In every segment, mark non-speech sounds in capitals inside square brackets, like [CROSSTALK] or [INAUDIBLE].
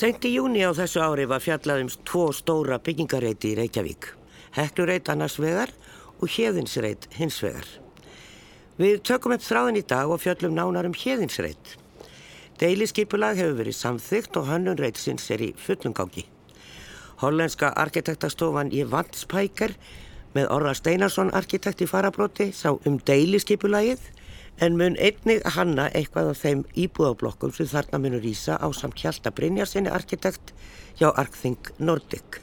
Sengt í júni á þessu ári var fjallað um tvo stóra byggingareiti í Reykjavík. Heklureit annars vegar og hérðinsreit hins vegar. Við tökum upp þráðin í dag og fjallum nánar um hérðinsreit. Deiliskipulag hefur verið samþygt og hönnunreitsins er í fullungangi. Hollenska arkitektastofan í Vantspækar með Orra Steinarsson arkitekt í farabróti sá um deiliskipulagið en mun einnig hanna eitthvað af þeim íbúðablokkum sem þarna munur ísa á samt Hjalta Brynjarsinni arkitekt hjá Arkþing Nordic.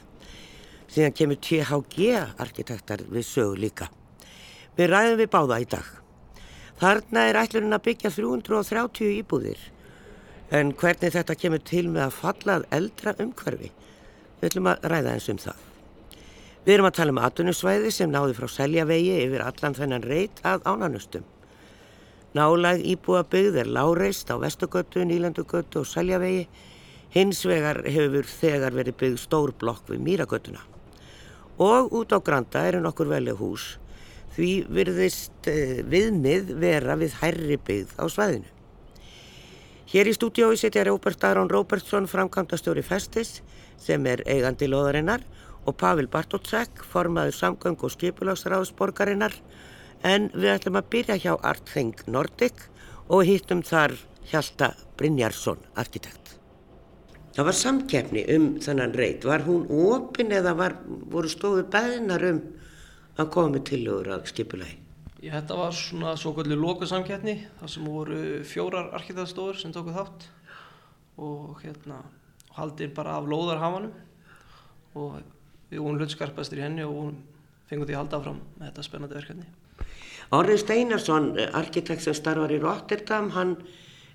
Síðan kemur THG arkitektar við sögu líka. Við ræðum við báða í dag. Þarna er ætlurinn að byggja 330 íbúðir en hvernig þetta kemur til með að fallað eldra umhverfi. Við ætlum að ræða eins um það. Við erum að tala um atvinnusvæði sem náði frá seljavegi yfir allan þennan reit að ánanustum. Nálag íbúa byggð er láreist á Vestugötu, Nýlandugötu og Sæljavegi. Hins vegar hefur þegar verið byggð stór blokk við Mýragötuna. Og út á Granda eru nokkur velið hús. Því virðist eh, viðmið vera við hærri byggð á svæðinu. Hér í stúdiói setja Róbert Aron Róbertsson framkvæmdastjóri Festis sem er eigandi loðarinnar og Pavel Bartótsek formaður samgöng og skipulagsráðsborgarinnar en við ætlum að byrja hjá Artþing Nordic og hittum þar Hjalta Brynjarsson, arkitekt. Það var samkefni um þennan reit. Var hún opin eða var, voru stóðu beðnar um að koma til úr að skipulagi? Já, þetta var svona svo kvöldu lókusamkeppni þar sem voru fjórar arkitektstofur sem tóku þátt og hérna haldir bara af lóðarhafanum og við vorum hlutskarpastir í henni og fengum því að halda áfram með þetta spennandi verkefni. Orri Steinarsson, arkitekt sem starfar í Rotterdam hann,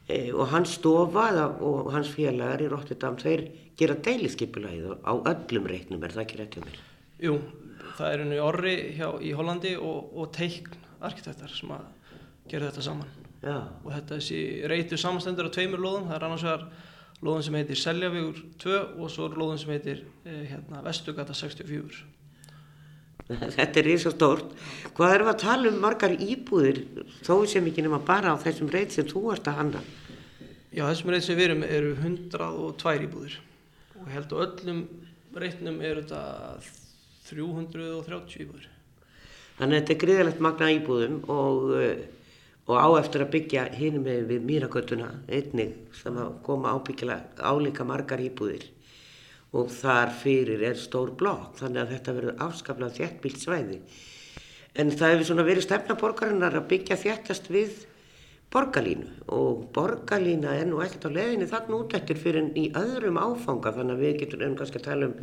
e, og hans stofa og hans félagar í Rotterdam, þeir gera deiliskypulæðið á öllum reiknum, er það ekki rétt hjá mér? Jú, það er henni Orri hjá, í Hollandi og, og teikn arkitektar sem að gera þetta saman. Já. Og þetta þessi reytu samanstendur á tveimur lóðum, það er annars vegar lóðun sem heitir Seljavígur 2 og svo er lóðun sem heitir eh, hérna, Vestugata 64. [LAUGHS] Þetta er reysa stórt. Hvað erum við að tala um margar íbúðir þó sem ekki nema bara á þessum reyt sem þú ert að hanna? Já, þessum reyt sem við erum eru 102 íbúðir og ég held að öllum reytnum eru þetta 330 íbúðir. Þannig að þetta er gríðilegt magna íbúðum og, eh, og á eftir að byggja hinn með við mýragötuna einnig sem að koma ábyggilega álíka margar íbúðir og þar fyrir er stór blokk þannig að þetta verður afskaplega þjættbílt svæði en það hefur svona verið stefna borgarinnar að byggja þjættast við borgarlínu og borgarlína er nú ekkert á leðinni þann útættir fyrir í öðrum áfanga þannig að við getum um kannski að tala um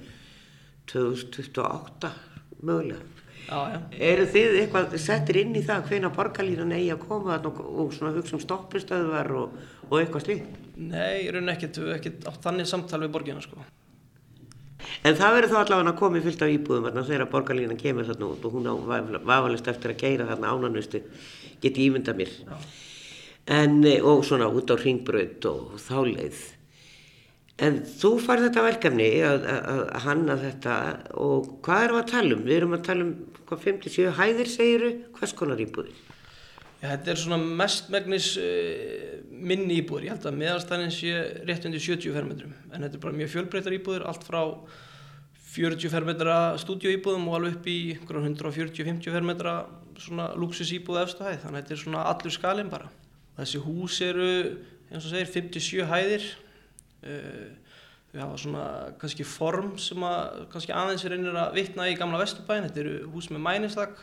2028 mögulega Já, já. eru þið eitthvað settir inn í það hvena borgarlínan eigi að koma og, og svona hugsa um stoppistöðvar og, og eitthvað slíkt? Nei, ég raun við ekkert átt þannig samtal við borgina sko. En það verður þá allavega að koma í fyllt af íbúðum þarna þegar borgarlínan kemur þarna út og hún á vafalist eftir að geira þarna ánanustu, geti ímynda mér. En, eh, og svona út á ringbröð og þáleið. En þú far þetta verkefni að, að, að hanna þetta og hvað erum við að tala um? Við erum að tala um hvað 57 hæðir segiru, hvers konar íbúðir? Já, þetta er svona mestmægnis uh, minni íbúður. Ég held að meðalstæðin sé rétt undir 70 fermetrum. En þetta er bara mjög fjölbreytar íbúður, allt frá 40 fermetra stúdíóíbúðum og alveg upp í 140-50 fermetra svona luxusíbúðu efstu hæð. Þannig að þetta er svona allur skalinn bara. Þessi hús eru, eins og segir, 57 hæðir. Uh, þau hafa svona kannski form sem að kannski aðeins er einnig að vitna í gamla Vesturbæn. Þetta eru hús með mænistak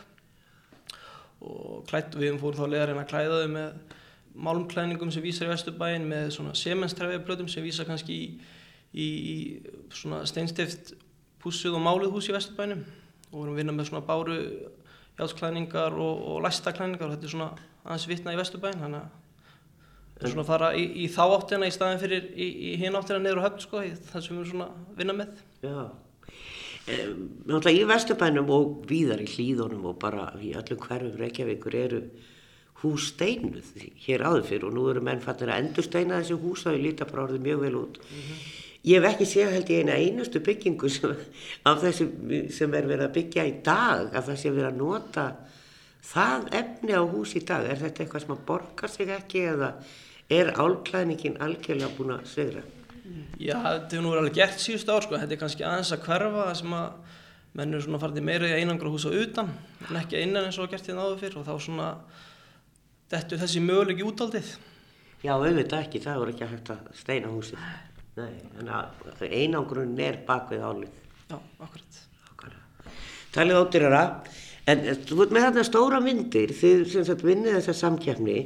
og klætt, við fórum þá leðarinn að klæða þau með málmklæðningum sem vísar í Vesturbæin með svona semenstrefjablöðum sem vísar kannski í, í, í svona steinstift pússuð og máluð hús í Vesturbænum. Og vorum vinna með svona báru játsklæðningar og, og læstaklæðningar og þetta er svona aðeins vitna í Vesturbæin þannig að það er svona að fara í, í þá áttina í staðin fyrir í, hinn áttina á höfn sko, það sem við svona vinna með. Já náttúrulega í Vesturbænum og víðar í hlýðunum og bara í öllum hverfum Reykjavíkur eru hús steinuð hér áður fyrir og nú eru menn fannir að endur steina þessi hús og ég líta bara orðið mjög vel út mm -hmm. ég hef ekki séð held ég eina einustu byggingu sem, af þessu sem er verið að byggja í dag að það sé verið að nota það efni á hús í dag er þetta eitthvað sem að borga sig ekki eða er álklæðningin algjörlega búin að segra? Já, þetta hefur nú alveg gert síðustu ár sko, þetta er kannski aðeins að hverfa það sem að menn eru svona farið meira í einangra hús á utan en ekki innan eins og gert hérna áður fyrr og þá svona dettur þessi möguleiki útaldið. Já, auðvitað ekki, það voru ekki hægt að steina húsið. Nei, en að einangrun er bak við álið. Já, akkurat. Akkurat. Talið ódýrara, en eh, með þarna stóra myndir, þið sem sagt vinnið þessa samkjafni,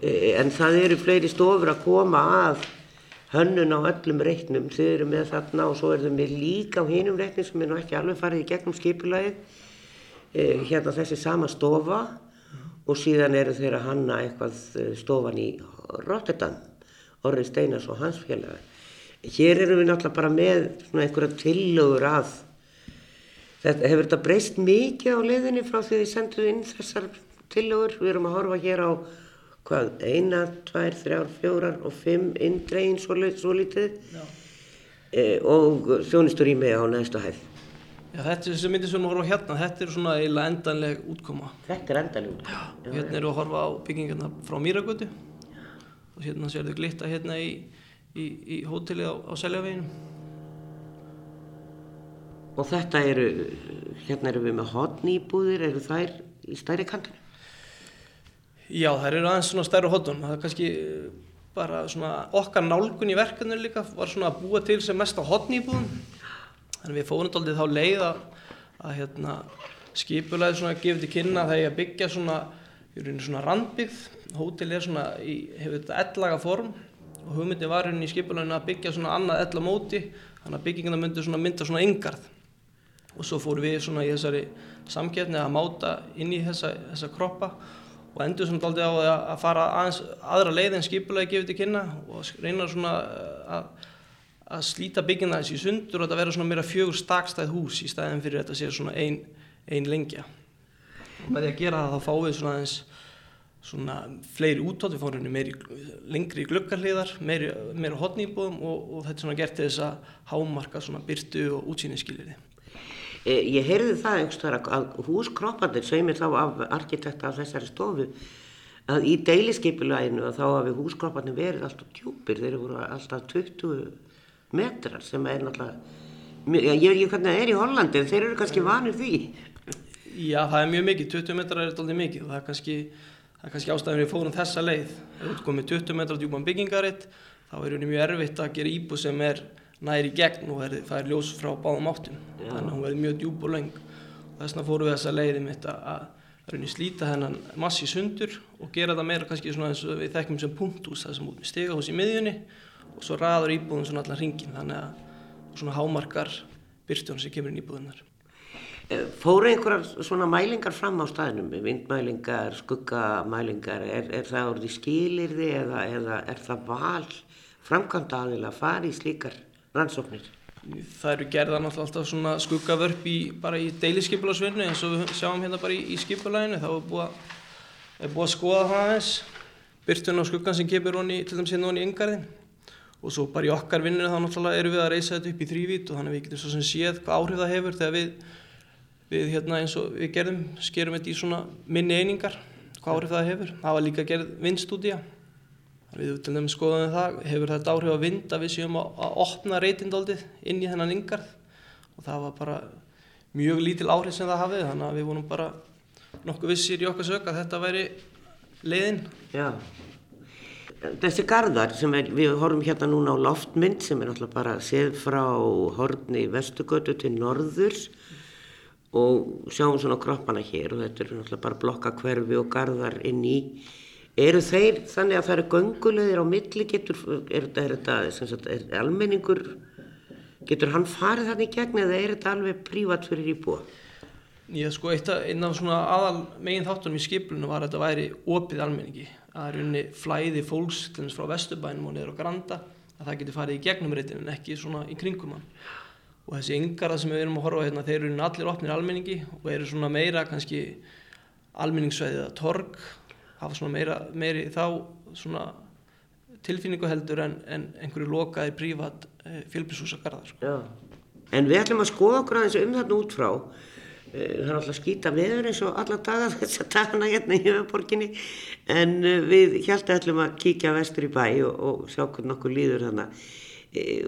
en það eru fleiri stofur að koma að hönnun á öllum reiknum, þið eru með þarna og svo eru þið með líka á hinum reiknum sem er nú ekki alveg farið í gegnum skipulagið, eh, hérna þessi sama stofa og síðan eru þeir að hanna eitthvað eh, stofan í Rotterdam, Orri Steinars og hans félagar. Hér erum við náttúrulega bara með svona einhverja tillögur að þetta hefur þetta breyst mikið á leiðinni frá því þið senduð inn þessar tillögur. Við erum að horfa hér á hvað, eina, tvær, þrjár, fjórar og fimm indregin svo, lítið e, og þjónistur í mig á næstu hæð. Já, þetta er þessi myndir sem við horfum á hérna, þetta er svona eiginlega endanleg útkoma. Þetta er endanleg útkoma? Já, og hérna eru að horfa á byggingarna frá Mýragötu og hérna sér þau glitta hérna í, í, í hótelið á, á Seljaveginu. Og þetta eru, hérna eru við með hodnýbúðir, eru þær í stærri kantinu? Já, þær eru aðeins svona stærri hodnum, það er kannski bara svona okkar nálgun í verkefnu líka var svona að búa til sem mest á hodnýbúðum. Þannig við fórum alltaf þá leið að, að hérna, skipulegði svona gefið til kynna þegar ég að byggja svona, í rauninu svona randbyggð, hótel er svona, í, hefur þetta ellaga form og hugmyndi var hérna í skipuleginu að byggja svona annað ella móti, þannig að byggingina myndi svona mynda svona yngarð og svo fórum við svona í þessari samkeppni að máta inn í þessa, þessa kroppa og endur svona aldrei á að fara aðeins aðra leið en skipulagi gefið til kynna og reyna svona að, að slíta byggina þessi í sundur og þetta verður svona meira fjögur stakstæð hús í staðin fyrir þetta sé svona ein, ein lengja. Og með því að gera það þá fáum við svona aðeins svona fleiri útátt, við fáum meiri lengri gluggarliðar, meiri, meiri hotnýbúðum og, og þetta er svona gert til þess að hámarka svona byrtu og útsýniskilirði Eh, ég heyrði það einhverstað að húskroppandir, segir mér þá af arkitekta af þessari stofu, að í deiliskeipulaginu þá hafi húskroppandir verið alltaf djúpir, þeir eru voru alltaf 20 metrar sem er náttúrulega, ég veit ekki hvernig það er í Hollandi, þeir eru kannski vanir því. Já, það er mjög mikið, 20 metrar er alltaf mikið það er kannski, það er kannski ástæðan við fórum þessa leið. Ef þú komið 20 metrar djúpan byggingaritt, þá er það mjög erfitt að gera íbú sem er næri gegn og það er ljós frá báðum áttum. Já. þannig að hún verði mjög djúb og laung og þess vegna fórum við þessa leiði mitt að, að slíta hennan massi sundur og gera það meira kannski svona eins og við þekkjum sem punkthús það sem út með stegahús í miðjunni og svo raður íbúðun svona allar hringin þannig að svona hámarkar byrstjónu sem kemur inn í íbúðunar eh, Fóru einhverjar svona mælingar fram á staðinum, vindmælingar, skuggamælingar, er, er það orðið skilirði eða, eða er það val framkvæmda aðeins að fara í slíkar rannsóknir? Það eru gerðan alltaf svona skuggavörp í, bara í deiliskypulasvinnu eins og við sjáum hérna bara í, í skipulaginu þá er búið, er búið að skoða það aðeins byrtun á skuggan sem kemur honi, til dæmis hérna honi í yngarðin og svo bara í okkar vinninu þá náttúrulega erum við að reysa þetta upp í þrývít og þannig við getum svo sem séð hvað áhrif það hefur þegar við, við hérna eins og við gerðum skerum þetta í svona minni einingar hvað áhrif það hefur. Það var líka gerð vindstúdía Við til dæmis skoðum það, hefur þetta áhrif að vinda við séum að, að opna reytindaldið inn í þennan yngarð og það var bara mjög lítil áhrif sem það hafið þannig að við vonum bara nokkuð vissir í okkar sök að þetta væri leiðin. Já, þessi gardar sem er, við horfum hérna núna á loftmynd sem er náttúrulega bara séð frá horni vestugötu til norðurs og sjáum svona kroppana hér og þetta er náttúrulega bara blokkakverfi og gardar inn í eru þeir þannig að það eru göngulegðir á milli? Getur, er þetta almenningur getur hann farið þannig gegn eða er þetta alveg prívat fyrir íbúa? Já sko einn af svona aðal megin þáttunum í skiplunum var að þetta væri opið almenningi. Að það er unni flæði fólks til þess frá Vesturbænum og niður á Granda að það getur farið í gegnum reytin en ekki svona í kringum hann. Og þessi yngarða sem við erum að horfa hérna þeir eru allir opnir almenningi og eru svona meira kannski almenningssveiðið að torg hafa svona meira, meiri þá svona tilfinningu heldur en, en einhverju lokaði prívat e, eh, fjölbísúsagarðar. Sko. En við ætlum að skoða okkur aðeins um þarna út frá. Það er alltaf skýta viður eins og alla daga [LAUGHS] þess að dagana hérna í höfuborginni en eh, við hjæltum ætlum að kíkja vestur í bæ og, og sjá hvernig okkur líður þannig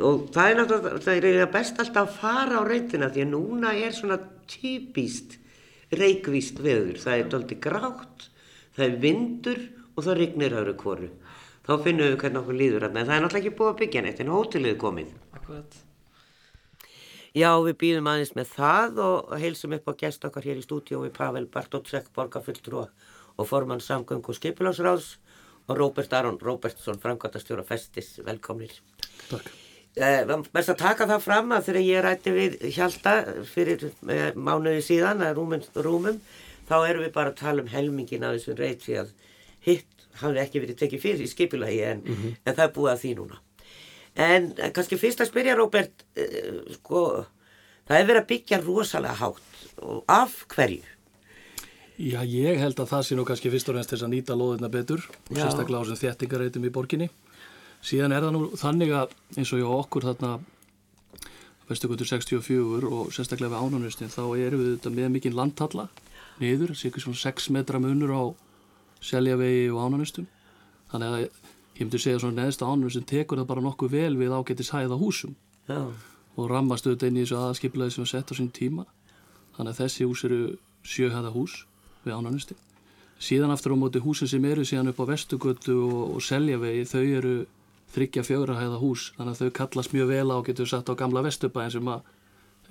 og það er náttúrulega, það er best alltaf að fara á reyndina því að núna er svona typíst reikvíst veður, það er doldi grátt, það er vindur og það rignir öðru kvoru þá finnum við hvernig okkur líður en það er náttúrulega ekki búið að byggja neitt en hótelið er komið Akkurat. Já, við býðum aðeins með það og heilsum upp á gest okkar hér í stúdíói Pavel Bartótsek, borgarfulltrú og formann samgöng og skipilásráðs og Róbert Aron Róbertsson, framkvæmtastjóra Festis, velkomnir. Takk. Eh, Mest að taka það fram að þegar ég rætti við Hjalta fyrir eh, mánuði síðan að rúmum, rúmum, þá erum við bara að tala um helmingin af þessum reyt því að hitt hafði ekki verið tekið fyrir í skipilagi en, en það er búið að því núna. En eh, kannski fyrst að spyrja Róbert, uh, sko, það er verið að byggja rosalega hátt og af hverju? Já, ég held að það sé nú kannski fyrst og reynst þess að nýta loðina betur og Já. sérstaklega á þessum þéttingareitum í borginni. Síðan er það nú þannig að eins og hjá okkur þarna vestugutur 64 og sérstaklega við ánunustin þá erum við þetta með mikinn landtalla niður, sér svona 6 metra munur á seljavegi og ánunustum. Þannig að ég myndi segja svona neðsta ánunustin tekur það bara nokkuð vel við ágættis hæða húsum Já, og rammast auðvitað inn í þessu aðskipilaði sem var sett á sín tíma. Þannig að þessi hús eru sjöhæða hús við ánanustin síðan aftur á móti húsin sem eru síðan upp á vestugötu og, og seljavegi þau eru þryggja fjörahæða hús. Þannig að þau kallast mjög vel á og getur sett á gamla vestubæðin sem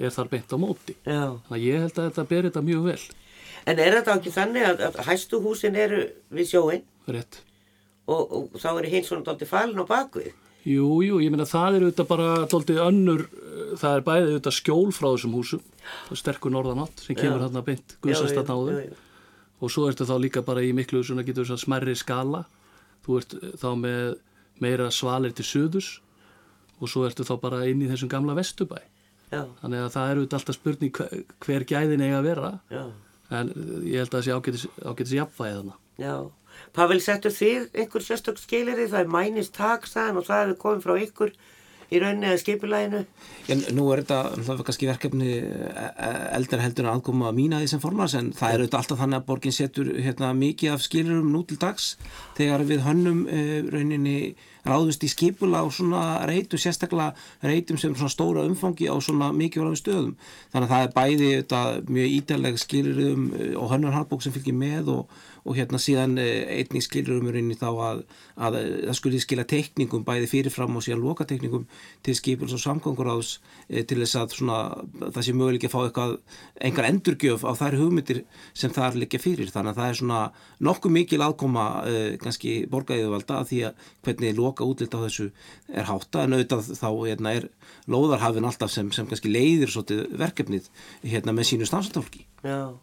er þar beint á móti. Já. þannig að ég held að þetta ber þetta mjög vel En er þetta ekki þannig að, að hæstu húsin eru við sjóin rétt. Og, og þá eru hins svona dálítið falin á bakvið? Jú, jú, ég meina það er auðvitað bara tóltið önnur, eh, það er bæðið auðvitað skjól frá þessum húsum, er sterkur norðanátt sem kemur Já. þarna beint Já, guðsastat já, náðu og svo ertu þá líka bara í miklu svona getur þess að smerri skala, þú ert eh, þá með meira svalir til söðus og svo ertu þá bara inn í þessum gamla vestubæ, Já, þannig að það er auðvitað alltaf spurning hver, hver gæðin eiga að vera. Já, en ég held að það sé ágætis, ágætis jafnvæði þarna. já. Pavel, settu þið einhver sérstök skiliri, það er mænist takstaðan og það hefur komið frá ykkur í rauninni eða skipulæginu? En nú er þetta náttúrulega kannski verkefni eldar heldur en aðkoma mín að því sem formars en það er auðvitað alltaf þannig að borgin setur hérna, mikið af skilurum nú til dags þegar við hönnum uh, rauninni ráðust í skipula og svona reytu, sérstaklega reytum sem svona stóra umfangi á svona mikið stöðum. Þannig að það er bæði auðvitað, mjög ídaleg skilurum og hönnarhaldbók sem fylgir með og, og hérna síðan eh, einnig skilurum er inn í þá að, að það skulle skila tekningum bæði fyrirfram og síðan loka tekningum til skipils og samgönguráðs e, til þess að svona, það sé möguleik að fá eitthvað, einhver endurgjöf á þær hugmyndir sem þar liggja fyrir. Þannig að það er svona nokkuð mikil aðkoma kannski borgaðiðvalda að því að hvernig loka útlitt á þessu er hátta en auðvitað þá hérna, er lóðarhafin alltaf sem, sem kannski leiðir verkefnið hérna, með sínu stansattálki Já.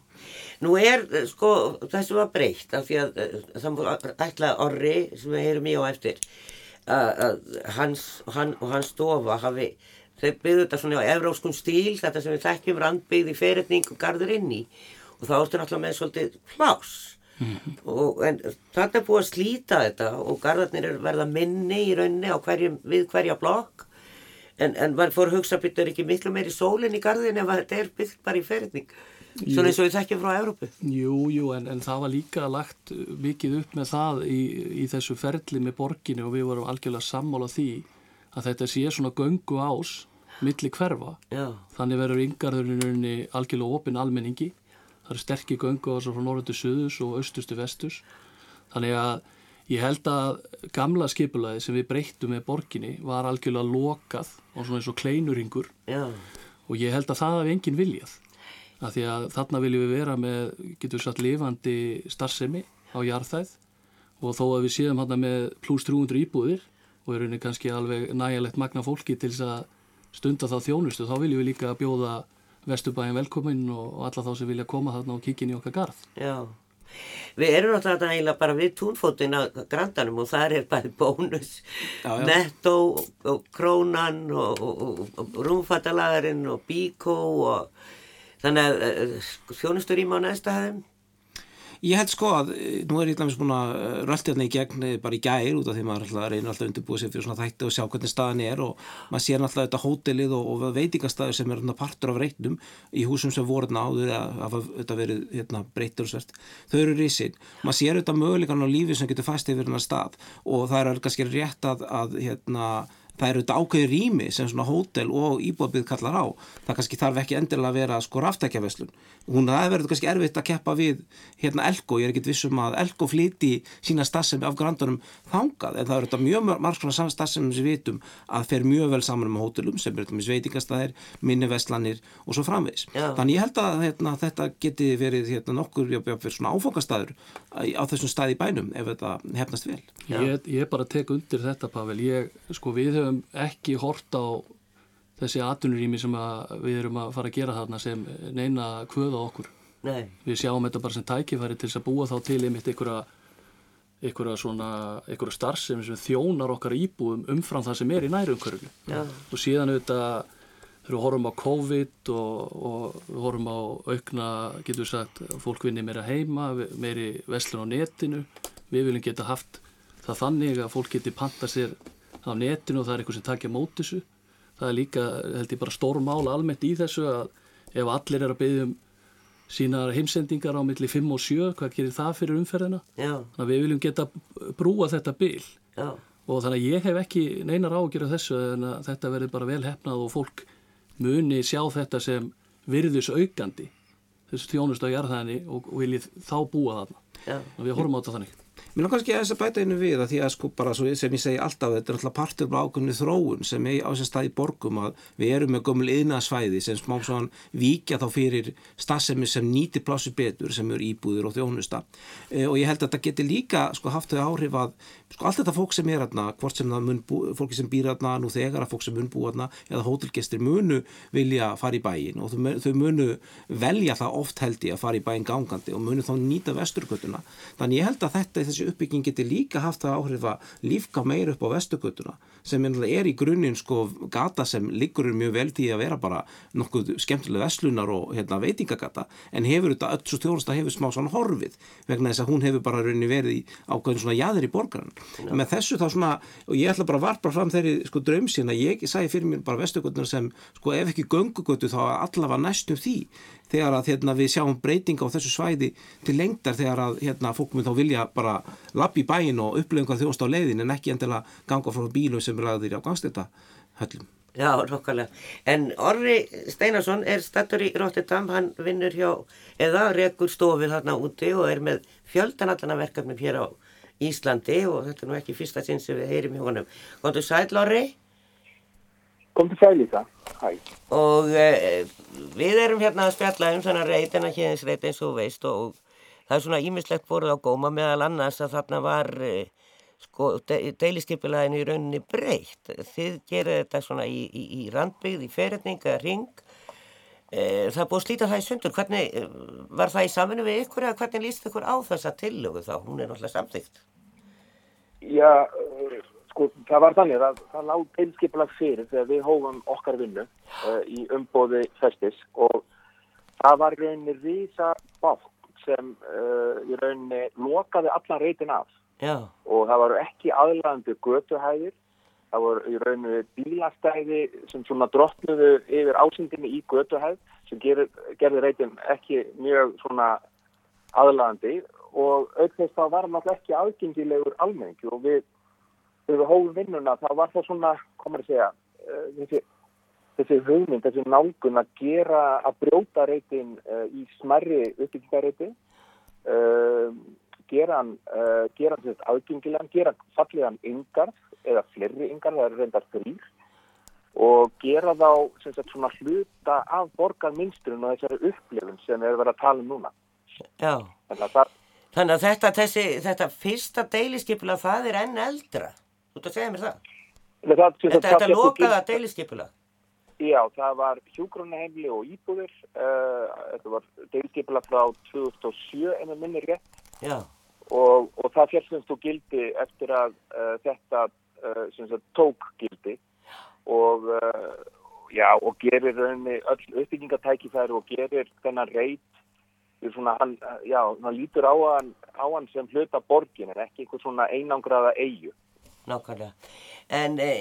Nú er, eh, sko, þessu var breytt af því að eh, ætla orri sem við heyrum í og eftir að að hans, hann og hans stofa hafi, þau byggðu þetta svona á evróskum stíl, þetta sem við þekkjum randbyggð í fyrirning og garður inn í. Og þá ertu náttúrulega með svolítið plás og en þetta er búið að slíta þetta og garðarnir er verða minni í rauninni hverjum, við hverja blokk. En, en maður fór að hugsa byttur ekki miklu meiri sólinn í garðin ef að þetta er byggt bara í fyrirning svona eins og við þekkjum frá Evrópu Jú, jú, en, en það var líka lagt mikið upp með það í, í þessu ferli með borginni og við vorum algjörlega sammála því að þetta sé svona göngu ás milli hverfa. Já, Þannig verður yngarðurinninni algjörlega opinn almenningi. Það eru sterkir göngu ásar frá norður til suðus og austus til vestus. Þannig að ég held að gamla skipulaði sem við breyttum með borginni var algjörlega lokað og svona eins og kleinuringur já, og ég held að það hafi enginn viljað af því að þarna viljum við vera með getur við satt lifandi starfsemi á jarðæð og þó að við séum hann með pluss 300 íbúðir og er rauninni kannski alveg nægilegt magna fólki til þess að stunda þá þjónustu þá viljum við líka bjóða Vesturbæin velkominn og alla þá sem vilja koma þarna og kíkja inn í okkar garð. já. Við erum náttúrulega eiginlega bara við túnfótinn á grandanum og það er bæði bónus, Já, já. netto og, og krónan og, og, og, og rúmfattalagarinn og bíkó og þannig að uh, þjónustur íma á næsta hefðum. Ég held sko að, eh, nú er ég alltaf búin að röldi hérna í gegn eh, bara í gæri út af því maður alltaf reynir alltaf undirbúið sér fyrir svona þætti og sjá hvernig staðan er og maður sér alltaf þetta hótelið og, og veitingastæður sem er partur af reitnum í húsum sem voru hérna áður að þetta verið hérna, breytur og svert. Þau eru risinn. Maður sér þetta mögulegan á lífi sem getur fæst yfir hérna stað og það er kannski rétt að, að hérna það eru þetta ákveði rými sem svona hótel og íbúabíð kallar á það kannski þarf ekki endilega að vera sko ráftækjaveslun hún það verður kannski erfitt að keppa við hérna Elko, ég er ekkit vissum að Elko flíti sína stafsemi af grandunum þangað, en það eru þetta mjög marg svona stafsemi sem við vitum að fer mjög vel saman með hótelum sem er þetta sveitingastæðir, minniveslanir og svo framvegs. Já. Þannig ég held að hérna, þetta geti verið hérna, nokkur fyrir svona áfangastæður á þessum stæði bænum ef þetta hefnast vel. Ég, ég bara tek undir þetta Pavel, ég, sko við höfum ekki hort á þessi atvinnurými sem við erum að fara að gera þarna sem neina kvöða okkur. Nei. Við sjáum þetta bara sem tækifæri til þess að búa þá til einmitt einhverja einhverja svona, einhverja starfsemi sem þjónar okkar íbúum umfram það sem er í nærumkörfinu. Ja. Og síðan auðvitað þegar við horfum á COVID og, og við horfum á aukna, getur við sagt, fólk vinni meira heima, meiri veslun á netinu. Við viljum geta haft það þannig að fólk geti panta sér á netinu og það er eitthvað sem takja mót þessu það er líka, held ég bara stór mála almennt í þessu að ef allir er að byggja um sína heimsendingar á milli 5 og 7, hvað gerir það fyrir umferðina Já. þannig að við viljum geta brúa þetta bil Já. og þannig að ég hef ekki neinar ágjörð þessu en þetta verður bara vel hefnað og fólk muni sjá þetta sem virðus aukandi þessu þjónust á jarðhæðinni og viljið þá búa þarna. Og við horfum á þetta þannig Mér er kannski að þess að bæta einu við að því að sko bara sem ég segi alltaf þetta er alltaf partur á ákveðinu þróun sem er á þess að stað í borgum að við erum með gömul yðnaðsvæði sem smá svona vikja þá fyrir stafsemi sem nýti plásu betur sem eru íbúður og þjónusta. E, og ég held að þetta geti líka sko haft þau áhrif að sko allt þetta fólk sem er aðna, hvort sem það mun bú, fólki sem býr aðna nú þegar að fólk sem mun bú aðna eða hótelgestir munu vilja fara í bæin og þau munu velja það oft held ég að fara í bæin gangandi og munu þá nýta vesturkvötuna þannig ég held að þetta þessi uppbygging geti líka haft það áhrif að lífka meir upp á vestugötuna sem er í grunninn sko gata sem liggur mjög vel því að vera bara nokkuð skemmtilega veslunar og hérna, veitingagata en hefur þetta öll svo stjórnast að hefur smá svona horfið vegna þess að hún hefur bara rauninni verið í ákveðin svona jæðir í borgaran ja. með þessu þá svona og ég ætla bara að varpa fram þeirri sko draumsina ég sæði fyrir mér bara vestugötuna sem sko ef ekki göngugötu þá allavega næstum því þegar að hérna, við sjáum breytinga á þessu svæði til lengdar þegar að hérna, fólk mun þá vilja bara lappi bæin og upplöfinga þjóst á leiðin en ekki endilega ganga frá bílu sem er lagðir á gangstetta höllum. Já, rokkarlega. En Orri Steinarsson er stattur í Rotterdam, hann vinnur hjá eða rekur stofið þarna úti og er með fjöldanallana verkefnum hér á Íslandi og þetta er nú ekki fyrsta sinn sem við heyrim hjá honum. Góður sæl Orri? Kom til sæl líka. Hæ. Og e, við erum hérna að spjalla um svona reytina héðinsreit eins og veist og það er svona ímislegt voruð á góma meðal annars að þarna var e, sko de, deiliskypilæðin í rauninni breytt. Þið gerir þetta svona í, í, í randbyggð, í ferðning eða ring. E, það er búið að slíta það í sundur. Hvernig e, var það í saminu við ykkur eða hvernig líst ykkur á þessa tillögu þá? Hún er náttúrulega samþygt. Já, Sko, það var þannig að það lág tilskipilag fyrir þegar við hófum okkar vinnu uh, í umbóði festis og það var rauninni rísa bátt sem uh, í rauninni lokaði allan reytin af Já. og það var ekki aðlæðandi götuhæðir, það voru í rauninni bílastæði sem svona drottnuðu yfir ásendinni í götuhæð sem gerir, gerði reytin ekki mjög svona aðlæðandi og auðvitað þá var alltaf ekki aðgengilegur almenningi. Og við við hófum vinnuna þá var það svona, komur að segja, uh, þessi, þessi hugmynd, þessi nálgun að gera, að brjóta reytin uh, í smerri uppbyggingareyti, uh, gera hann, gera hann sérst aðgengilegan, gera falliðan yngar eða flerri yngar, það er reyndar þrýr og gera þá sagt, svona hluta af borgarminstrun og þessari upplifun sem við erum verið að tala um núna. Já. Þannig að, það, Þannig að þetta, þessi, þetta fyrsta deiliskypula það er enn eldra. Þú ert að segja mér það? það þetta þetta lokaða deiliskeipula? Já, það var hjúgrunaheimli og íbúðir. Uh, þetta var deiliskeipula frá 2007 en það minnir rétt. Já. Og, og það fjallsumst og gildi eftir að uh, þetta uh, tók gildi og, já, og gerir öll uppbyggingatækifæri og gerir þennan reyt svona, hann, já, hann lítur á hann, á hann sem hluta borgin en ekki einhver svona einangraða eigu. Nákvæmlega. En e,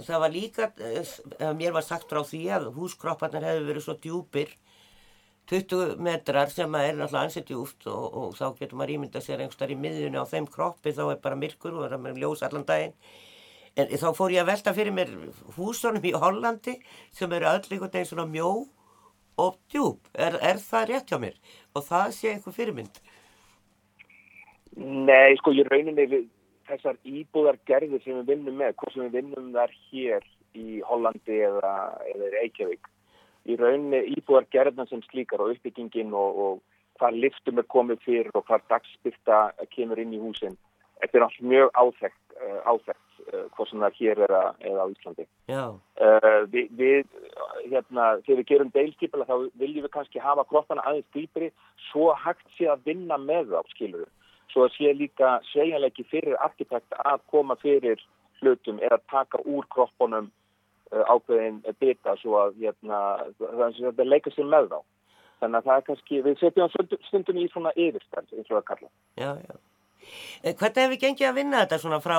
það var líka, e, mér var sagt frá því að húskropparnir hefur verið svo djúpir 20 metrar sem er náttúrulega ansett djúft og, og þá getur maður ímynda sér einhverstað í miðjunni á þeim kroppi þá er bara myrkur og það er ljós allan daginn. En þá fór ég að velta fyrir mér húsunum í Hollandi sem eru öll einhvern veginn svona mjó og djúb, er, er það rétt hjá mér? Og það sé einhver fyrirmynd? Nei, sko ég rauninni við þessar íbúðargerðir sem við vinnum með, hvort sem við vinnum þar hér í Hollandi eða, eða Reykjavík í rauninni íbúðargerðina sem slíkar og uppbyggingin og, og hvað liftum er komið fyrir og hvað dagspyrta kemur inn í húsin. Þetta er allt mjög áþekkt uh, hvort sem það er hér eða, eða á Íslandi. Uh, við, við hérna, þegar við gerum deilskipila þá viljum við kannski hafa kroppana aðeins dýpri svo hægt sé að vinna með þá skilur við svo að sé líka segjanleiki fyrir arkitekt að koma fyrir hlutum er að taka úr kroppunum ákveðin bita svo að hérna, það leika sér með þá. Þannig að það er kannski, við setjum stundum í svona yfirstænd, eins og það kalla. Já, já. Hvernig hefur gengið að vinna þetta svona frá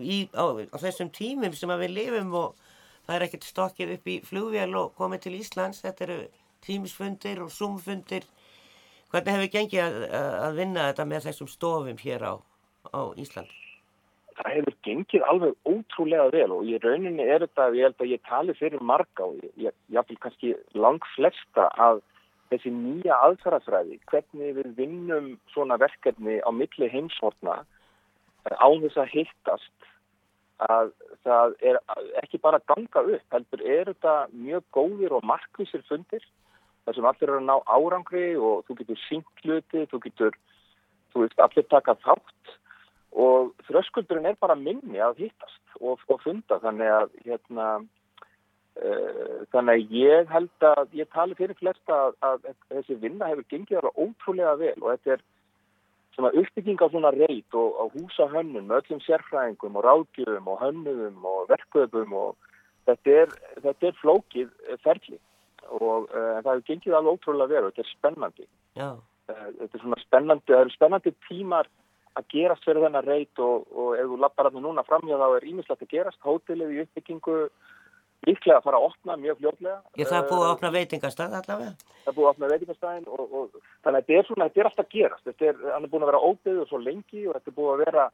í, á, á þessum tímum sem við lifum og það er ekkert stokkið upp í flugvél og komið til Íslands, þetta eru tímisfundir og zoomfundir Hvernig hefur gengið að, að vinna þetta með þessum stofum hér á, á Íslandi? Það hefur gengið alveg ótrúlega vel og í rauninni er þetta, ég held að ég tali fyrir marga og ég, vil kannski lang flesta að þessi nýja aðfærafræði, hvernig við vinnum svona verkefni á milli heimsvortna á þess að hittast að það er ekki bara ganga upp, heldur er þetta mjög góðir og markvísir fundir þar sem allir eru að ná árangri og þú getur syngt hluti, þú getur, þú veist, allir taka þátt og þröskuldurinn er bara minni að hittast og, og funda. Þannig að, hérna, uh, þannig að ég held að, ég tali fyrir flesta að, að, að þessi vinna hefur gengið alveg ótrúlega vel. Og þetta er svona uppbygging á svona reit og á húsahönnum, öllum sérfræðingum og ráðgjöfum og hönnuðum og verkvöfum og þetta er, þetta er flókið ferli. Og uh, það hefur gengið alveg ótrúlega veru, þetta er spennandi. Uh, þetta er svona spennandi það eru spennandi tímar að gerast fyrir þennan reit og, og ef þú lappar að það núna framhjá þá er ímislegt að gerast. Hótelið í uppbyggingu líklega að fara að opna mjög fljóðlega Já það er búið að opna veitingastað allavega? Það er búið að opna veitingastæðin og, og þannig að þetta er svona, þetta er alltaf gerast. Þetta er, hann er búin að vera óbyggð og svo lengi og þetta er búið að vera,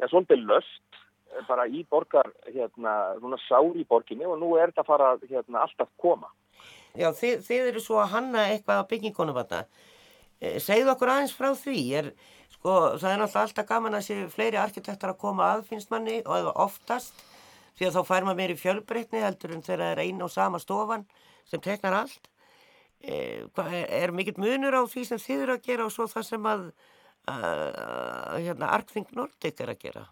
já, svolítið löst bara í borgar, hérna, svona sár í borginni og nú er þetta að fara, hérna, alltaf koma. Já, þið, þið eru svo að hanna eitthvað á byggingunum þarna. Eh, segðu okkur aðeins frá því. Er, sko, það er náttúrulega alltaf gaman að sé fleiri arkitektar að koma að, finnst manni, og eða oftast, því að þá fær maður meiri fjölbreytni heldur en þegar það er einn og sama stofan sem teknar allt. Eh, er, mikill munur á því sem þið eru að gera og svo það sem að, að hérna, Arkþing Nordic er að gera?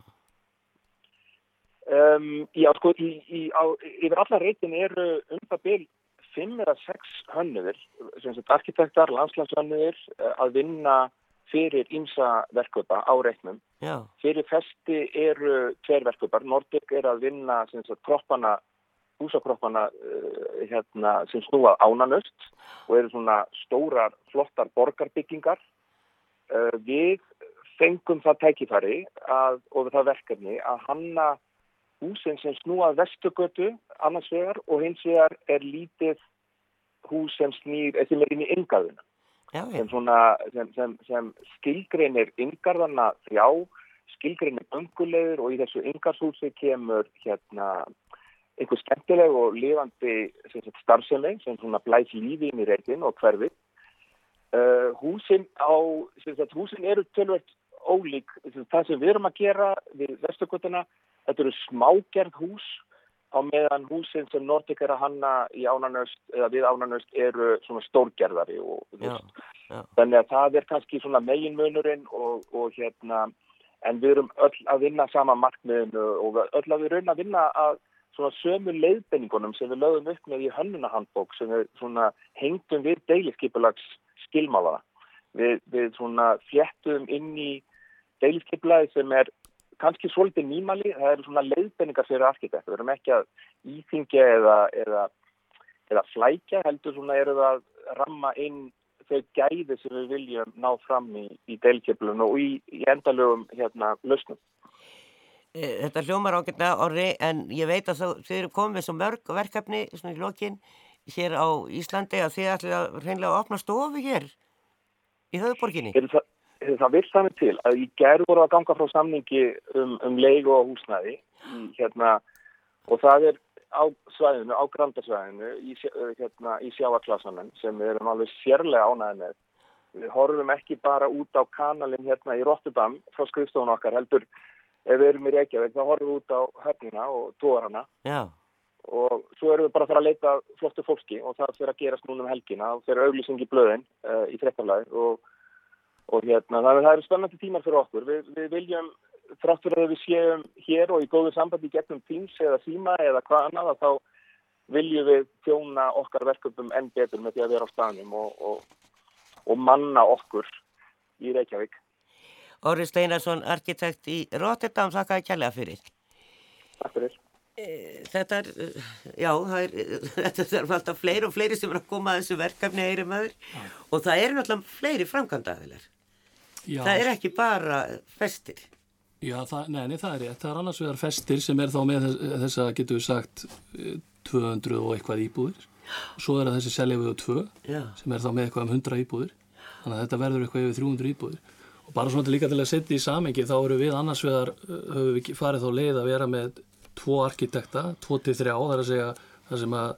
Um, já, sko, í, í, á, yfir alla reytin eru um það byrj fimm eða sex hönnuður, sem sagt arkitektar, landslagshönnuður eh, að vinna fyrir ímsa verkvöpa á reiknum. Já. Fyrir festi eru tver verkvöpar. Nordic er að vinna kroppana, húsakroppana uh, hérna, sem snúa ánanust og eru svona stórar, flottar borgarbyggingar. Uh, við fengum það tækifæri að, og það verkefni að hanna húsin sem snúað vestugötu annars vegar og hins vegar er lítið hús sem snýr sem er inn í yngarðuna sem, sem, sem, sem skilgreinir yngarðana þjá skilgreinir öngulegur og í þessu yngarshúsi kemur hérna einhver skemmtileg og lifandi starfsefleg sem svona blæs lífi inn í reytin og hverfi uh, húsin á húsin eru tölvöld ólík það sem við erum að gera við vestugötuna Þetta eru smágerð hús á meðan húsin sem Nordic er að hanna ánanöst við ánanöst eru svona stórgerðari og já, já. þannig að það er kannski svona meginmunurinn og, og hérna en við erum öll að vinna sama markmiðinu og öll að við raun að vinna að svona sömu leiðbenningunum sem við lögum upp með í hönnunahandbók sem við svona hengtum við deiliskeipulags skilmála við, við svona fjettum inn í deiliskeipulagi sem er kannski svolítið nýmali, það eru svona leiðbenningar fyrir arkitekt, við erum ekki að íþingja eða, eða, eða flækja, heldur svona eru það að ramma inn þau gæði sem við viljum ná fram í, í deilkjöflunum og í, í endalögum hérna lausnum. Eh, Þetta hljómar ágætna orri en ég veit að þá- þið eru komið svo mörg verkefni svona í lokin hér á Íslandi að þið ætlið að reynlega opna stofu hér í höfuborginni. Heyrðu, Það, það vil þannig til að í gerð voru að ganga frá samningi um, um leigu og húsnæði. Í, hérna, og það er á svæðinu, á grandarsvæðinu í, eh, hérna, í sjáaklasanum sem við erum alveg sérlega ánæði með. Við horfum ekki bara út á kanalinn hérna í Rotterdam frá skrifstofun okkar heldur ef við erum í Reykjavík þá horfum við út á höfnina og tóarana Já, og svo erum við bara að fara að leita flottu fólki og það fyrir að gerast núna um helgina og fyrir auglýsing í blöðin uh, í frekkarlæð og, og hérna, það, það eru spennandi tímar fyrir okkur. Við, við viljum, þrátt fyrir að við séum hér og í góðu sambandi gegnum Teams eða Síma eða hvað annað að þá viljum við þjóna okkar verkefum enn betur með því að vera á staðnum og, og, og manna okkur í Reykjavík. Orri Steinarsson, arkitekt í Rotterdam, þakkaði kjærlega fyrir. Takk fyrir Þetta er, eh, já, er, [LAUGHS] þetta er alltaf fleiri og fleiri sem er að koma að þessu verkefni heyri maður og það eru náttúrulega fleiri framkvæmdaðilar. Það er ekki bara festir. Já, það, nei, nei, það er rétt. Það er annars vegar festir sem er þá með þess, að getur við sagt eh, 200 og eitthvað íbúðir. Svo er það þessi seljaföðu 2 Já. sem er þá með eitthvað um 100 íbúðir. Þannig að þetta verður eitthvað yfir 300 íbúðir. Og bara svona til líka til að setja í samengi þá eru við annars vegar, eh, höfum við farið þá leið að vera með tvo arkitekta, tvo til þrjá, það er að segja það sem að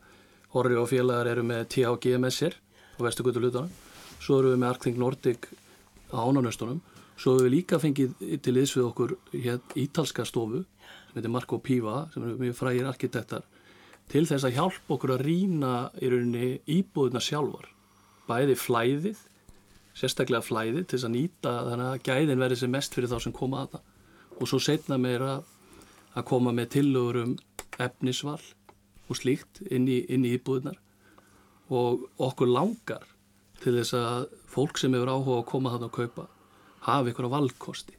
Horri og félagar eru með THG með sér á vestugutu lutanum. Svo eru við með Arctic Nordic á ánanöstunum. Svo hefur við líka fengið til liðs við okkur hér ítalska stofu sem heitir Marco Piva sem eru mjög frægir arkitektar til þess að hjálpa okkur að rýna í rauninni íbúðuna sjálfar. Bæði flæðið, sérstaklega flæðið til þess að nýta þannig að gæðin verði sem mest fyrir þá sem koma að það. Og svo setna meira að koma með tillögur um efnisval og slíkt inn í, inn í íbúðunar og okkur langar til þess að fólk sem hefur áhuga að koma þarna að kaupa hafi ykkur á valkosti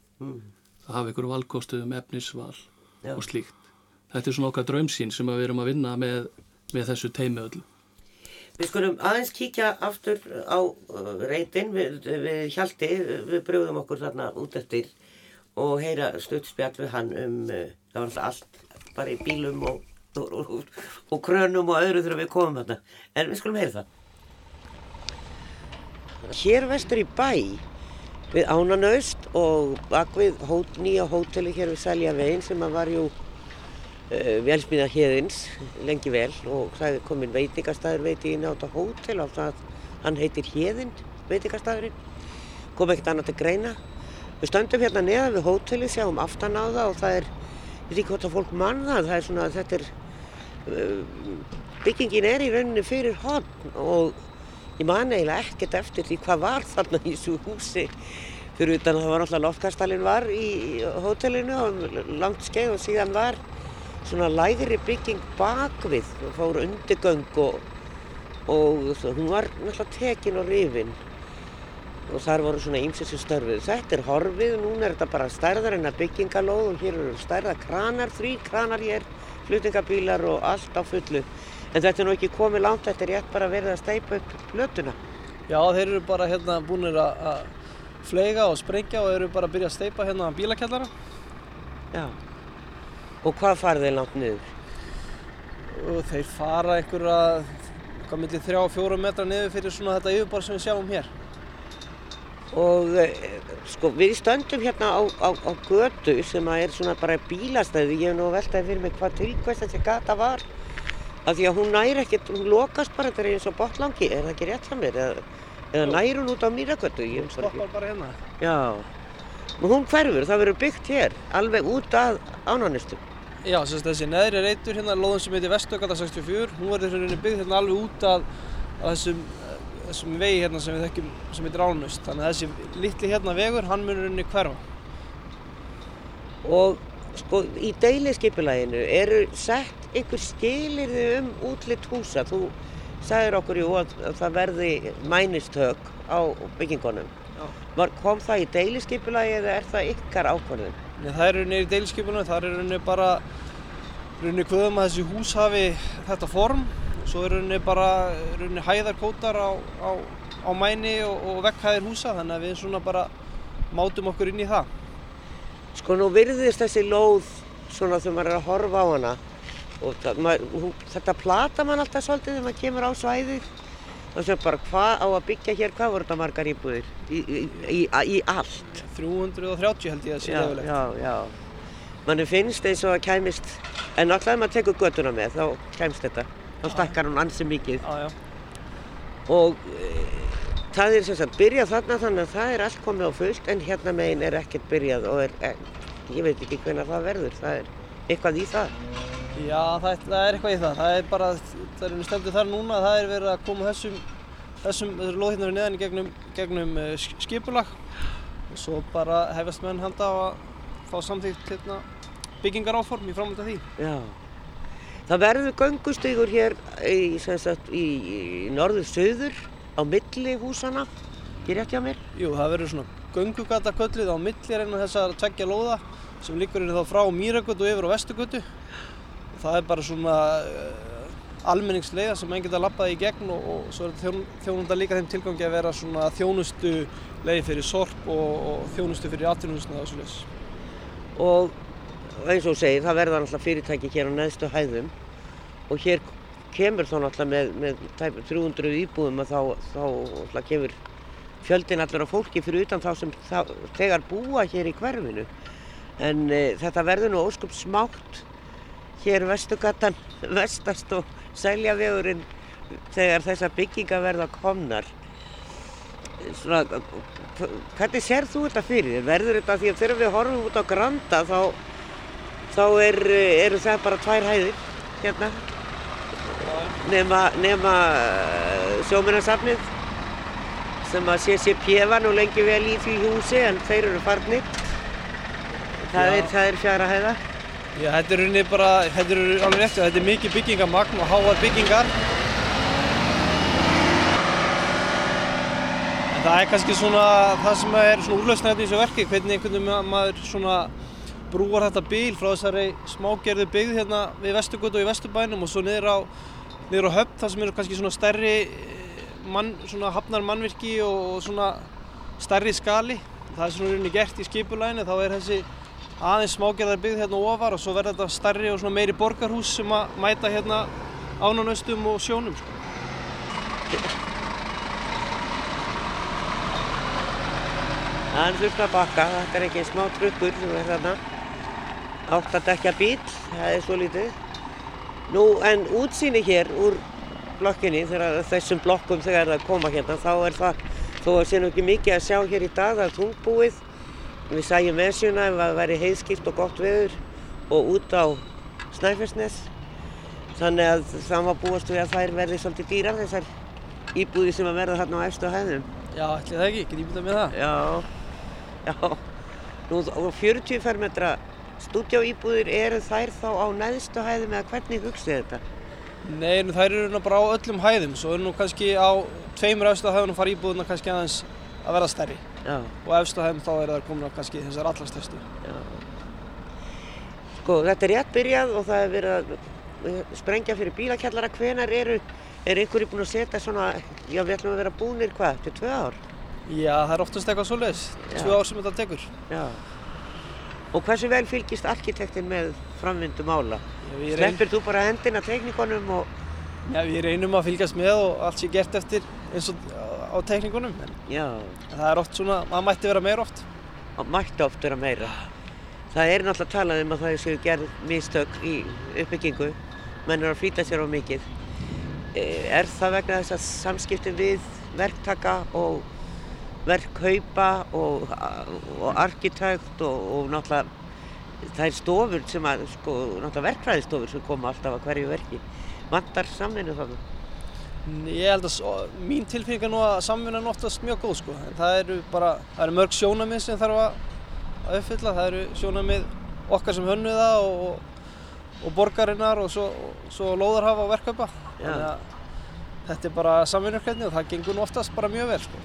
það hafi ykkur á valkosti um efnisval Já. og slíkt. Þetta er svona okkar draumsýn sem við erum að vinna með, með þessu teimi öllu. Við skulum aðeins kíkja aftur á uh, reytin við, við Hjalti, við brjóðum okkur þarna út eftir og heyra stuttspjall við hann um, uh, það var alltaf allt bara í bílum og, og, og, og krönum og öðru þegar við komum þarna. En við skulum heyra það. Hér vestur í bæ við Ánanaust og bak við hót, nýja hóteli hér við Sæljavegin sem að var jú uh, velsmíða hérins lengi vel og það er komin veitingastæður veitingin á þetta hótel og það hann heitir hérinn veitingastæðurinn kom ekkert annað til greina við stöndum hérna neðan við hóteli sjáum aftan á það og það er ég veit ekki hvort að fólk mann það það er svona þetta er uh, byggingin er í rauninni fyrir hotn og ég man eiginlega ekkert eftir því hvað var þarna í þessu húsi. Fyrir utan að það var náttúrulega loftkastalinn var í hótelinu og langt skeið og síðan var svona lægri bygging bakvið og fór undirgöng og, og hún var náttúrulega tekin og rifin og þar voru svona ýmsið sem störfið. Þetta er horfið, núna er þetta bara stærðar en að byggingalóð og hér eru stærða kranar, þrý kranar hér, flutningabílar og allt á fullu. En þetta er nú ekki komið langt, þetta er rétt bara verið að steipa upp plötuna. Já, þeir eru bara hérna búinir að fleiga og sprengja og eru bara að byrja að steipa hérna bílakjallara. Já. Og hvað farið þið langt niður? Og þeir fara einhverja, hvað millir þrjá og fjóra metra niður fyrir svona þetta yfirborð sem við sjáum hér. Og eh, sko við stöndum hérna á, á, á götu sem að er svona bara bílastæði. Ég hef nú veltaði fyrir mig hvað tilkvæmst þessi gata var. Af því að hún næri ekkert, hún lokast bara, þetta er eins og botlangi, er það ekki rétt hjá mér? Eða, eða næri hún út á? Ég Hún stoppar bara hérna. Já, hún hverfur, það verður byggt hér, alveg út að ánanistum. Já, þessi neðri reytur hérna, lóðum sem heitir Vestugata 64, hún verður hérna byggð hérna alveg út að, að þessum, þessum vegi hérna sem við þekkjum sem heitir Ánust. Þannig að þessi litli hérna vegur, hann munur hérna hverfa. Og sko í deiliskypulæginu eru sett einhver skilirði um útlitt húsa. Þú sagðir okkur jú að, að það verði mænistök á byggingunum. Já. Var, kom það í deiliskypulægi eða er það ykkar ákvörðun? Nei, það er rauninni í deiliskipunum, það er rauninni bara rauninni hvöðum að þessi hús hafi þetta form. Svo er rauninni bara rauninni hæðarkótar á, á, á mæni og, og vegghæðir húsa þannig að við svona bara mátum okkur inn í það. Sko nú virðist þessi lóð svona þegar maður er að horfa á hana og það, maður, þetta plata mann alltaf svolítið þegar maður kemur á svæðið og sem bara hvað á að byggja hér, hvað voru þetta margar íbúðir í, í, í, í allt? 330 held ég að sé Já, lögulegt. já, já. Manni finnst eins og að kæmist, en alltaf ef maður tekur göttuna með þá kæmst þetta, þá stakkar hún ansi mikið Já, já. og e, það er sem sagt byrjað þarna þannig að það er allt komið á fullt en hérna megin er ekkert byrjað og er, e, ég veit ekki hvernig það verður, það er eitthvað í það. Já, það, er- það er eitthvað í það. Það er bara, það er stendur þar núna, það er verið að koma þessum, þessum, þessum lóðhindar neðan í gegnum, gegnum uh, skipulag og svo bara hefast menn handa á að fá samþýtt hérna, byggingaráform í framhald af því. Já. Það verður göngustígur hér í, í, í norður-söður á milli húsana, ekki rétt hjá mér? Jú, það verður svona göngugata köllið á milli reyna þessar tveggja lóða sem liggur þá frá Mýragötu og yfir á Vestugötu. Það er bara svona uh, almenningsleiða sem enn geta lappað í gegn og, og svo er þjón, þjónunda líka þeim tilgangi að vera svona þjónustu leið fyrir sorp og, og þjónustu fyrir atvinnhúsna og svoleiðis. Og eins og segir, það verða náttúrulega fyrirtæki hér á neðstu hæðum og hér kemur þá náttúrulega með, með tæpur 300 íbúðum að þá, þá kemur fjöldin allur af fólki fyrir utan þá sem þá, þegar búa hér í hverfinu. En e, þetta verður nú óskup smátt hér vestugatan, [LAUGHS] vestast og sæljavegurinn þegar þessar bygginga verða komnar. Svona, hvernig sér þú þetta fyrir? Verður þetta því að þegar við horfum út á Granda þá, þá er, eru það bara tvær hæðir hérna nema, nema eh, sjóminnarsafnið sem að sé sé pjefa nú lengi vel í því húsi en þeir eru farnir. Það er, það er fjara hæða. Já, þetta er rauninni bara, þetta er alveg rétt, þetta er mikið byggingamagn og háar byggingar. En það er kannski svona það sem er svona úrlausnægt í þessu verki, hvernig einhvern veginn ma- maður svona brúar þetta bíl frá þessari smágerðu byggð hérna við Vesturgötu og í Vesturbænum og svo niður á, á höfn þar sem eru kannski svona stærri eh, mann, svona hafnar mannvirki og, svona stærri skali. Það er svona rauninni gert í skipulæginu, þá er þessi aðeins smágerðar byggð hérna ofar og svo verður þetta stærri og meiri borgarhús sem að mæta hérna ánanöstum og sjónum. Sko. Hann þurfti að bakka, þetta er ekki smá trukkur sem er þarna. Átt að dekja bíl, það er svo lítið. Nú, en útsýni hér úr blokkinni, þegar þessum blokkum þegar það koma hérna, þá er það, þó að sé nú ekki mikið að sjá hér í dag, það er þungbúið. Við sæjum Esjuna ef það væri heiðskipt og gott veður og út á Snæfellsnes. Þannig að það var búast við að þær verði svolítið dýrar, þessar íbúði sem að verða þarna á efstu hæðum. Já, ætli það ekki, get ég myndað með það? Já, já. Nú, og 40 fermetra stúdíóíbúðir eru þær þá á neðstu hæðum eða hvernig hugsið þetta? Nei, nú, þær eru nú bara á öllum hæðum, svo er nú kannski á tveimur efstu hæðunum fara íbúðuna kannski aðeins að verða stærri Já, og efstu hæðum þá er það komin á kannski þessar já. Sko, þetta er rétt byrjað og það er verið að eh, sprengja fyrir bílakjallara. Hvenar eru, er einhverju búin að setja svona, já við ætlum að vera búnir hvað, til tvö ár? Já, það er oftast eitthvað svoleiðis, Já. tvö ár sem þetta tekur. Já. Og hversu vel fylgist arkitektinn með framvindu mála? Við reyn- Sleppir þú bara hendina teknikonum og, Já, við reynum að fylgjast með og allt sé gert eftir eins og á tekningunum. En já, það er oft svona, maður mætti vera meir oft. og mætti oft vera meira. Það er náttúrulega talað um að það séu gerð mistök í uppbyggingu, menn er að flýta sér á mikið. Eh, Er það vegna þess að samskiptin við verktaka og verkhaupa og, og arkitekt og, og náttúrulega þær stofur sem að, sko, náttúrulega verkfræðistofur sem koma alltaf að hverju verki, vantar samvinnu þannig. Ég held að mín tilfinning er nú að samvinnan er oftast mjög góð sko. En það eru bara, það eru mörg sjónamið sem þarf að, að uppfylla. Það eru sjónamið okkar sem hönnuða og, og, og borgarinnar og svo, svo lóðarhafa og verkkaupa. Já. Þannig að þetta er bara samvinnurkveitni og það gengur nú oftast bara mjög vel sko.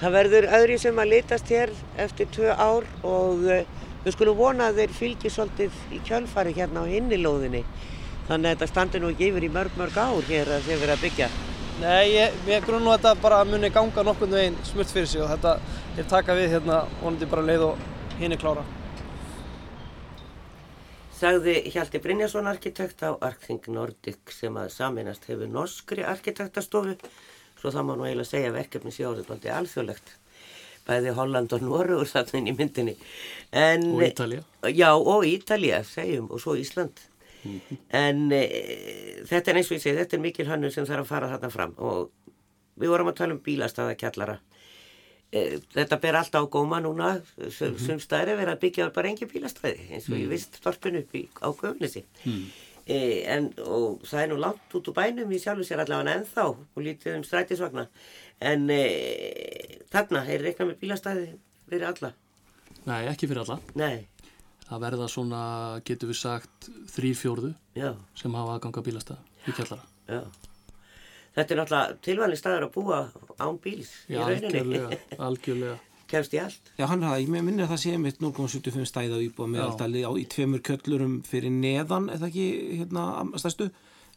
Það verður öðri sem að litast hér eftir tvö ár og uh, við skulum vona að þeir fylgi svolítið í kjölfari hérna á hinni lóðinni. Þannig að þetta standi nú ekki yfir í mörg mörg ár hér að þeir verið að byggja. Nei, ég, ég grunn nú að þetta bara muni ganga nokkurnu veginn smurt fyrir sig og þetta er taka við hérna vonandi bara leið og hinn er klára. Sagði Hjalti Brynjason arkitekt á Arking Nordic sem að saminast hefur norskri arkitektastofu svo það má nú eiginlega segja verkefni sjóðurlandi alþjóðlegt. Bæði Holland og Norrur þarna inn í myndinni. En, Og Ítalía. Já, og Ítalía, segjum, og svo Ísland. En e, þetta er eins og ég segi, þetta er mikil hannu sem þarf að fara þarna fram og við vorum að tala um bílastæða kjallara. E, þetta ber alltaf á góma núna, sem, sem staðir er verið að byggja bara engi bílastæði eins og ég vist storpinu upp í, á Göfnesi. E, en og það er nú langt út úr bænum í sjálfu sér allavega ennþá og lítið um strætisvagna. En e, þarna er reiknað með bílastæði fyrir alla. Nei, ekki fyrir alla. Nei, Það verða svona, getur við sagt, þrý fjórðu já. sem hafa aðganga bílastæða í kjallara. Já. Þetta er náttúrulega tilvæmlega staður að búa án bíls í Já, rauninni. algjörlega, algjörlega. Kemst í allt. Já, hann hafði, ég minni að það sé mitt 0,75 stæða íbúa meðaldali á í tveimur kjöllurum fyrir neðan, eða ekki hérna stærstu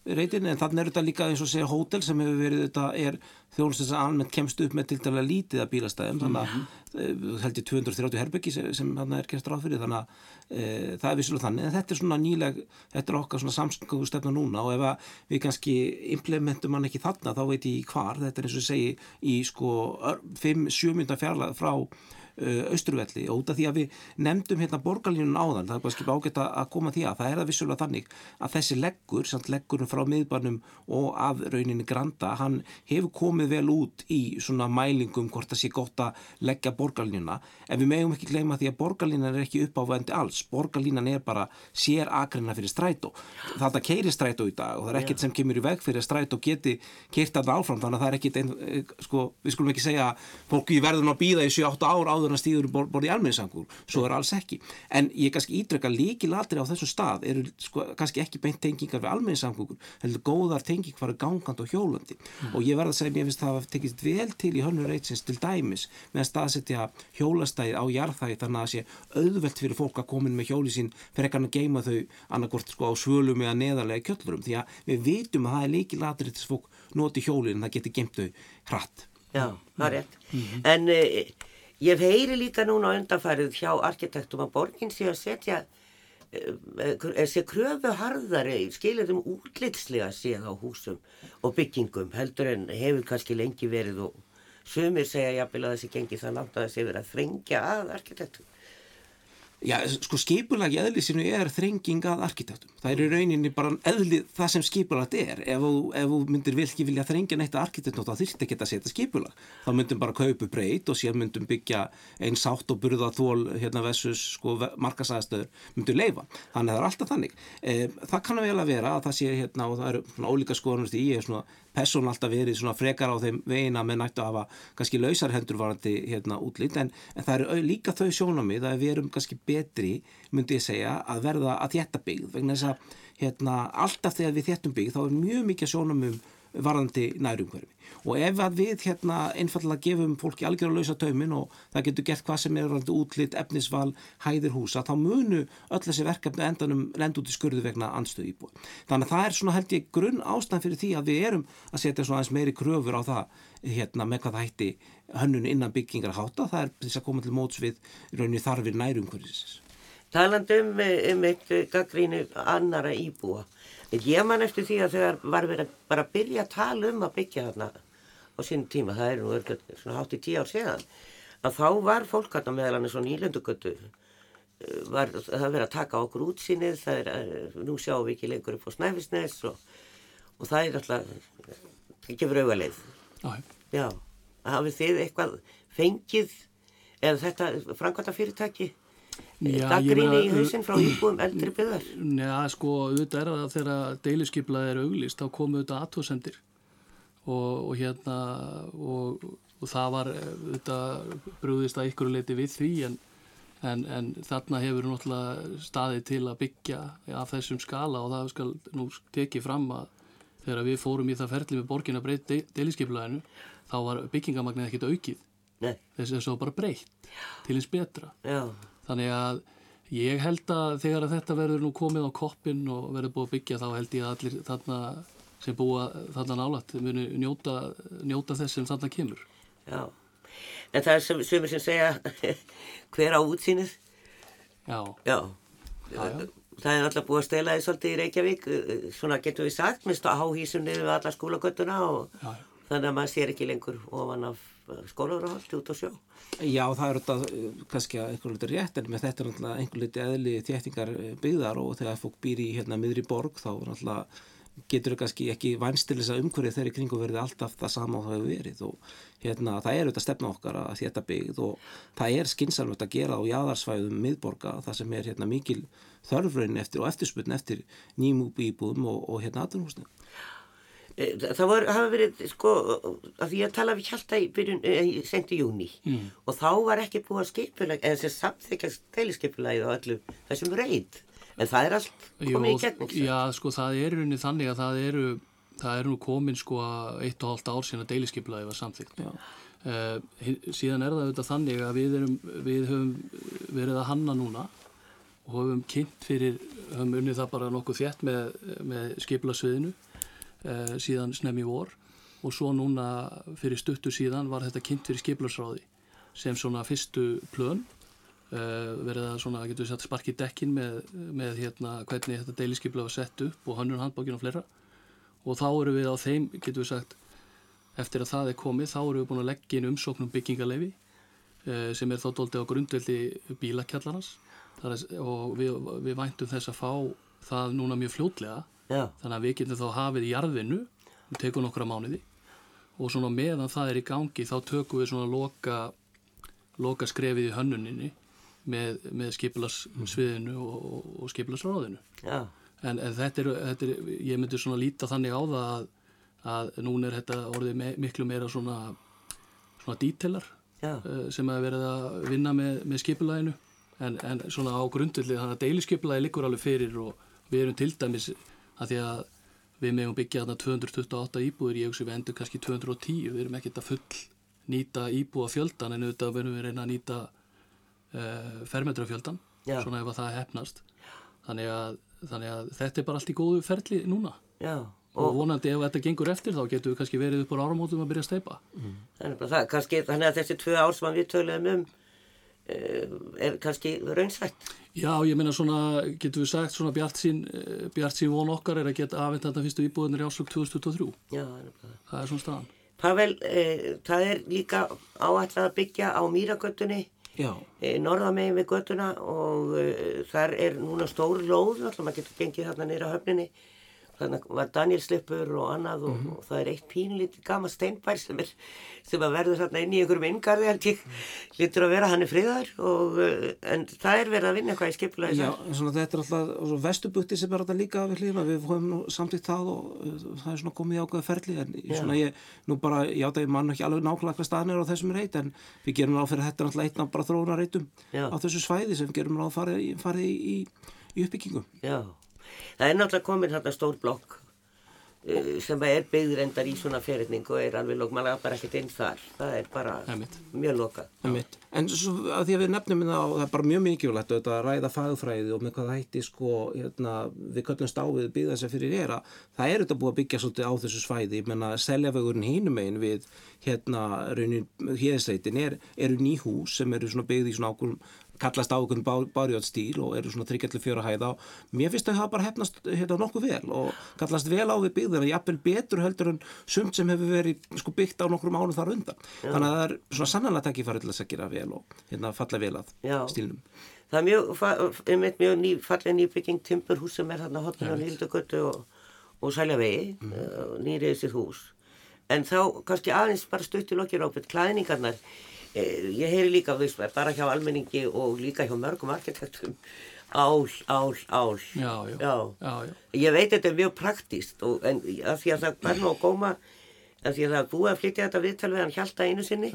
reytin, en þannig er þetta líka eins og segja hótel sem hefur verið, þetta er þjónust þess að almennt kemst upp með til dæla lítið að bílastæðum, þannig að mm. held ég 230 herbyggi sem, sem er gert ráð fyrir, þannig að e, það er vissulega þannig, en þetta er svona nýleg, þetta er okkar svona samskangu stefna núna og ef við kannski implementum hann ekki þarna, þá veit ég hvar, þetta er eins og segi í sko 5-7 mynda fjarlag frá austurvelli. Og út af því að við nefndum hérna borgarlínun áðan, það er bara skip ágætt að koma því að það er það vissulega þannig að þessi leggur, samt leggurinn frá miðbarnum og af rauninni granda, hann hefur komið vel út í svona mælingum hvort það sé gott að leggja borgarlínuna. En við megum ekki gleyma því að borgarlínan er ekki upp á vendi alls, borgarlínan er bara sér akrina fyrir strætó. Þetta keiri strætó í dag og það er ekkert sem kemur í veg fyrir að strætó geti keirt að áfram. Þannig að það er ekkert ein, sko, við skulum ekki segja fólki verðum að býða í 7-8 ár áður en stíður um borð í almenningssangur, svo er alls ekki. En ég kannski ídreka líki latri á þessum stað eru sko, kannski ekki beint tengingar við almenningssangur, heldur góðar tenging farið gangand og hjólandi. Og ég verða að segja mér finnst það að tekist vel til í hönnur reytsins til dæmis með að staðsetja hjólastæði á jarðhæði þannig að það sé auðvelt fyrir fólk að komin með hjóli sín fyrir ekki að geima þau annarkort sko á svölum eða neðarlega kjöllurum því að við vitum að það er líki latri til þess fólk noti hjólin en það getur geimt þau hratt. Já, það er rétt. En uh, ég heyri líka núna undanfærið hjá arkitektum að borgin sé að setja uh, sé kröfu harðari skiljaðum útlitslega séð á húsum og byggingum heldur en hefur kannski lengi verið og sumir segja jafnvel að þessi gengi það nátt að þessi verið að þrengja að arkitektum. Já, sko skipulagi eðlisinu er þrenging að arkitektum. Það er í rauninni bara eðli það sem skipulagt er. Ef þú, myndir vil ekki vilja þrengja neitt að arkitektum þá þyrst ekki að setja skipulag. Þá myndum bara kaupu breyt og sér myndum byggja einn sátt og burða þól hérna versus sko markasæðastöður myndum leifa. Þannig að það er alltaf þannig. E, það kann að vel að vera að það sé hérna og það eru svona ólíka skoðanur því ég er svona person alltaf verið svona frekar á þeim vegina með nættu að hafa kannski lausarhendur varandi hérna útlýtt en, en það eru líka þau sjónamið að við erum kannski betri, myndi ég segja, að verða að þétta byggð. Vegna þess að hérna, alltaf þegar við þéttum byggð þá er mjög mikið sjónamum varandi nærumhverfi. Og ef að við hérna einfallega gefum fólki algjörðu lausa taumin og það getur gert hvað sem er varandi útlitt, efnisval, hæðir húsa þá munu öll þessi verkefni endanum lend út í skurðu vegna anstöðu íbúi þannig að það er svona held ég grunn ástæðan fyrir því að við erum að setja svona aðeins meiri kröfur á það hérna með hvað það hætti hönnun innan byggingar háta það er þess að koma til móts við raunni þarfir nærumhverfisins. Talandi um, um eitt gaggrínu annara íbúa. Ég man eftir því að þegar var verið bara að byrja að tala um að byggja þarna á sín tíma, það er nú örguð svona hátt í tíu ár séðan, að þá var fólk þarna meðal hann svona ílendugötu, var það verið að taka okkur útsýnið, það er, nú sjáum við ekki lengur upp á Snæfisnes og, og það er alltaf, það gefur auðaleið. Já, hafið þið eitthvað fengið eða þetta framkvæmta fyrirtæki? Gaggríni í hausinn frá íbúum eldri byggðar? Já, sko, auðvitað er það þegar deiliskyplað er auglist, þá komu auðvitað aðtóðsendir og, og hérna og, og það var auðvitað brúðist að ykkur leiti við því en, en, en þarna hefur náttúrulega staðið til að byggja af þessum skala og það skal nú tekið fram að þegar við fórum í það ferli með borgin að breyta deiliskyplaðinu þá var byggingamagnið ekkit aukið. Nei. þess að það var bara breytt. Til eins betra. Já Þannig að ég held að þegar að þetta verður nú komið á koppin og verður búið að byggja þá held ég að allir þarna sem búa þarna nálat munu njóta, njóta þess sem þarna kemur. Já, en það er sem, sem, sem segja [LAUGHS] hver á útsýnið. Já, Já, já. það er alltaf búið að stela því svolítið í Reykjavík, svona getur við sagt, minnst á háhísum niður við alla skólagötuna og Já. þannig að maður sér ekki lengur ofan af skólaverðarhaldi út á sjó. Já, það er þetta uh, kannski að einhver liti rétt en með þetta er náttúrulega einhver liti eðli þéttingar uh, byggðar og þegar fólk býr í hérna miðri borg þá náttúrulega getur þau kannski ekki vænstilis að umhverfið þeirri kringu verði alltaf það sama og það hefur verið og hérna það er auðvitað stefna okkar að þetta byggð og það er skinsalmögt að gera á jáðarsvæðum miðborga það sem er hérna mikil þörfraunin eftir og eftirspunn eftir nýjum íbúðum og, og hérna aðrunhúsnum. Eh, Það var, hafa verið, sko, að því að tala við Hjalta í byrjun, eh, í sendi júni Mm. og þá var ekki búið að skipulag, eða þessi samþykjast deiliskeipulagið og öllu þessum reynd, en það er allt komið í gegn, ekki? já, sko það er í rauninni þannig að það eru, það eru nú komin sko eitt og hálft ár síðan að deiliskeipulaði var samþygt. Já. Uh, síðan er það auðvitað þannig að við, erum, við höfum verið að hanna núna og höfum kynnt fyrir, höfum unnið það bara nokkuð þétt með, með skipulasviðinu uh, síðan snemmi vor. Og svo núna fyrir stuttu síðan var þetta kynnt fyrir skipulasráði sem svona fyrstu plön. Uh, verið að svona, getur við sagt, sparki dekkin með, með hérna hvernig þetta deiliskeipula var sett upp og hönnun handbókin og fleira. Og þá eru við á þeim, getur við sagt eftir að það er komið, þá eru við búin að leggja inn umsóknum byggingaleifi uh, sem er þá doldið á grundveldi bílakjallarans. Er, og við, við væntum þess að fá það núna mjög fljótlega Já, þannig að við getum þá hafið í jarðinu við tekum nokkra mánuði og svona meðan það er í gangi þá tökum við svona loka, loka skrefið í hönnuninni með, með skipilarsviðinu og, og, skipilarsráðinu en, en þetta, er, þetta er, ég myndi svona líta þannig á það að, að núna er þetta orðið me, miklu meira svona svona dítelar uh, sem að verið að vinna með, með skipulaginu. En, en svona á grundvöldi þannig að deilisskipulagi liggur alveg fyrir og við erum til dæmis að því að við megum byggja þarna 228 íbúður ég hugsi við endur kannski 210 við erum ekkert að full nýta íbúa fjöldan en auðvitað verðum við reyna að nýta uh, fermetrafjöldan Já. svona ef að það hefnast þannig að, þannig að þetta er bara allt í góðu ferli núna já. og vonandi ef þetta gengur eftir þá getum við kannski verið upp á áramótum að byrja að steipa Það er bara það, kannski, þannig að þessi tvö ár sem við töluðum um er kannski raunsætt. Já, ég meina svona, getur við sagt svona bjart sín, bjart sín von okkar er að geta afhengt þetta fyrstu íbúðinir í ásök 2023. Já, það er það. Það er svona staðan. Pavel, uh, það er líka áætlað að byggja á Mýragötunni, Já, uh, norðamegin við götuna og uh, þar er núna stór lóð, alltaf maður getur gengið þarna nýra höfninni. Þannig var Daniel Slippur og annað og, og það er eitt pínlítið gama steinbær sem, er, sem að verður þarna inn í einhverjum inngarði held ég, lítur að vera hann er friðar og, uh, en það er verið að vinna eitthvað í skipulagi já, en svona þetta er alltaf vestubutti sem er þetta líka við hlýðina við höfum nú samtíkt það og uh, það er svona komið ákveða ferli en Já. svona ég, nú bara, já það er mann ekki alveg nákvæmlega hvað staðan er á þessum reit en við gerum ráð fyrir þetta alltaf einn af bara þróunareitum Já. á þessu svæði sem gerum ráð farið í, farið í, í, í uppbyggingu. Já, það er náttúrulega komin þarna stór blokk uh, sem er byggð reyndar í svona fyrirning og er alveg lók, maður bara ekkert inn þar, það er bara Einmitt. mjög loka. Einmitt. En svo að því að við nefnum hérna og það er bara mjög mikilvægt að ræða fagfræði og með hvað það hætti sko hérna, við köllum stáfið byggða sem fyrir er að það er auðvitað búið að byggja svolítið á þessu svæði ég menna seljavegurinn hínum einn við hérna raunin héðsreitin er, eru ný hús sem eru svona byggði í svona ákveðum kallast á okkur bárjótt stíl og eru svona 3-4 hæða og mér finnst að það bara hefnast hérna nokkuð vel og kallast vel á við byggðina, jafnvel betur heldur en sumt sem hefur verið sko byggt á nokkrum ánum þar undan. Þannig að það er svona sannanlega takkifæri til að gera vel og hérna falla vel að Já. stílnum. Það er mjög, fa- einmitt mjög ný, fallið nýbygging timburhús sem er þarna hotnir á Hildugötu og, og Sæljavegi, mm. uh, nýrið sér hús. En þá kannski aðeins bara stutt í lokið rápið, klæðningarnar, eh, ég heyri líka, þú veist, bara hjá almenningi og líka hjá mörgum arkitektum, ál, ál, ál. Já, já. Já. Já, já. Ég veit þetta er mjög praktíst og en að því að það nú að góma að því að það búið að flytja þetta viðtal við hann hjálta einu sinni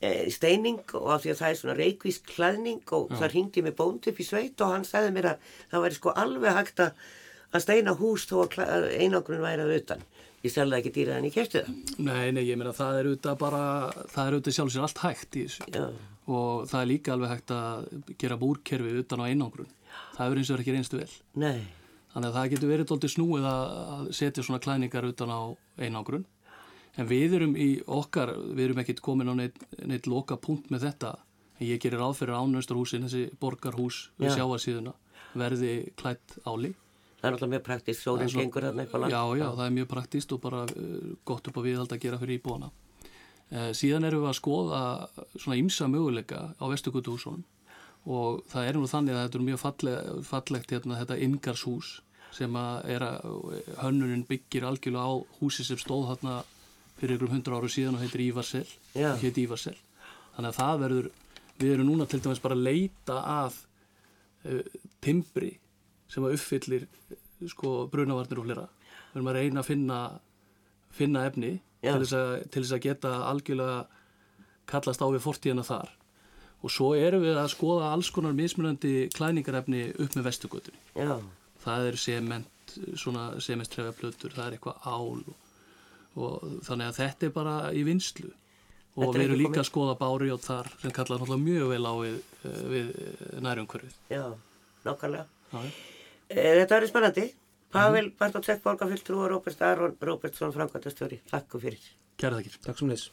e, steining og að því að það er svona reikvísk klæðning og það ringdi mig bónd upp í sveit og hann sagði mér að það væri sko alveg hægt að, steina hús þó að einangrun væri að utan ég selði ekki dýrað en ég kefti það Nei, nei, ég meina það er auðvitað bara, það er auðvitað sjálf sér allt hægt í þessu. Já. Og það er líka alveg hægt að gera búrkerfi utan á einangrun. Það er eins og ekki reynstu vel. Nei, Þannig að það getur verið doldið snúið að, setja svona klæningar utan á einangrun. En við erum í okkar, við erum ekkert komin á neitt, neitt loka punkt með þetta. En ég gerir ráðfyrir ánöstarhúsin, þessi borgarhús við Já. sjáasíðuna, verði klætt áli. Það er náttúrulega mjög Það er svo- gengur þarna á land. Já, já, það er mjög praktíst og bara uh, gott upp á viðhald að gera fyrir íbúana. Uh, síðan erum við að skoða svona ymsa möguleika á Vestugutuhúsunum og það er nú þannig að þetta er mjög falleg, fallegt hérna, þetta yngarshús sem að er að hönnunin byggir algjörlega á húsi sem stóð þarna fyrir ykkur hundra áru síðan og heitir Ívarsel, heit Ívarsel. Þannig að það verður, við erum núna til dæmis bara að leita að uh, timbri sem að uppfyllir sko brunavarnir og hlera. Við erum að reyna að finna, finna efni til þess, að, til þess að geta algjörlega kallast á við fortíðina þar. Og svo erum við að skoða alls konar mismunandi klæningarefni upp með vestugötunni. Það er sement, svona semestrefjaplötur, það er eitthvað ál og, og þannig að þetta er bara í vinslu. Og við erum líka að skoða bárjótt þar sem kallar mjög vel á við, við nærumhverfið. já, nákvæmlega. Eh, Þetta verður spennandi. Pavel Bartótsek, borgarfylltrú og Róbert Aron Róbertsson, framkvæmtastjóri. Takk fyrir. Kæra þakkir. Takk sem leys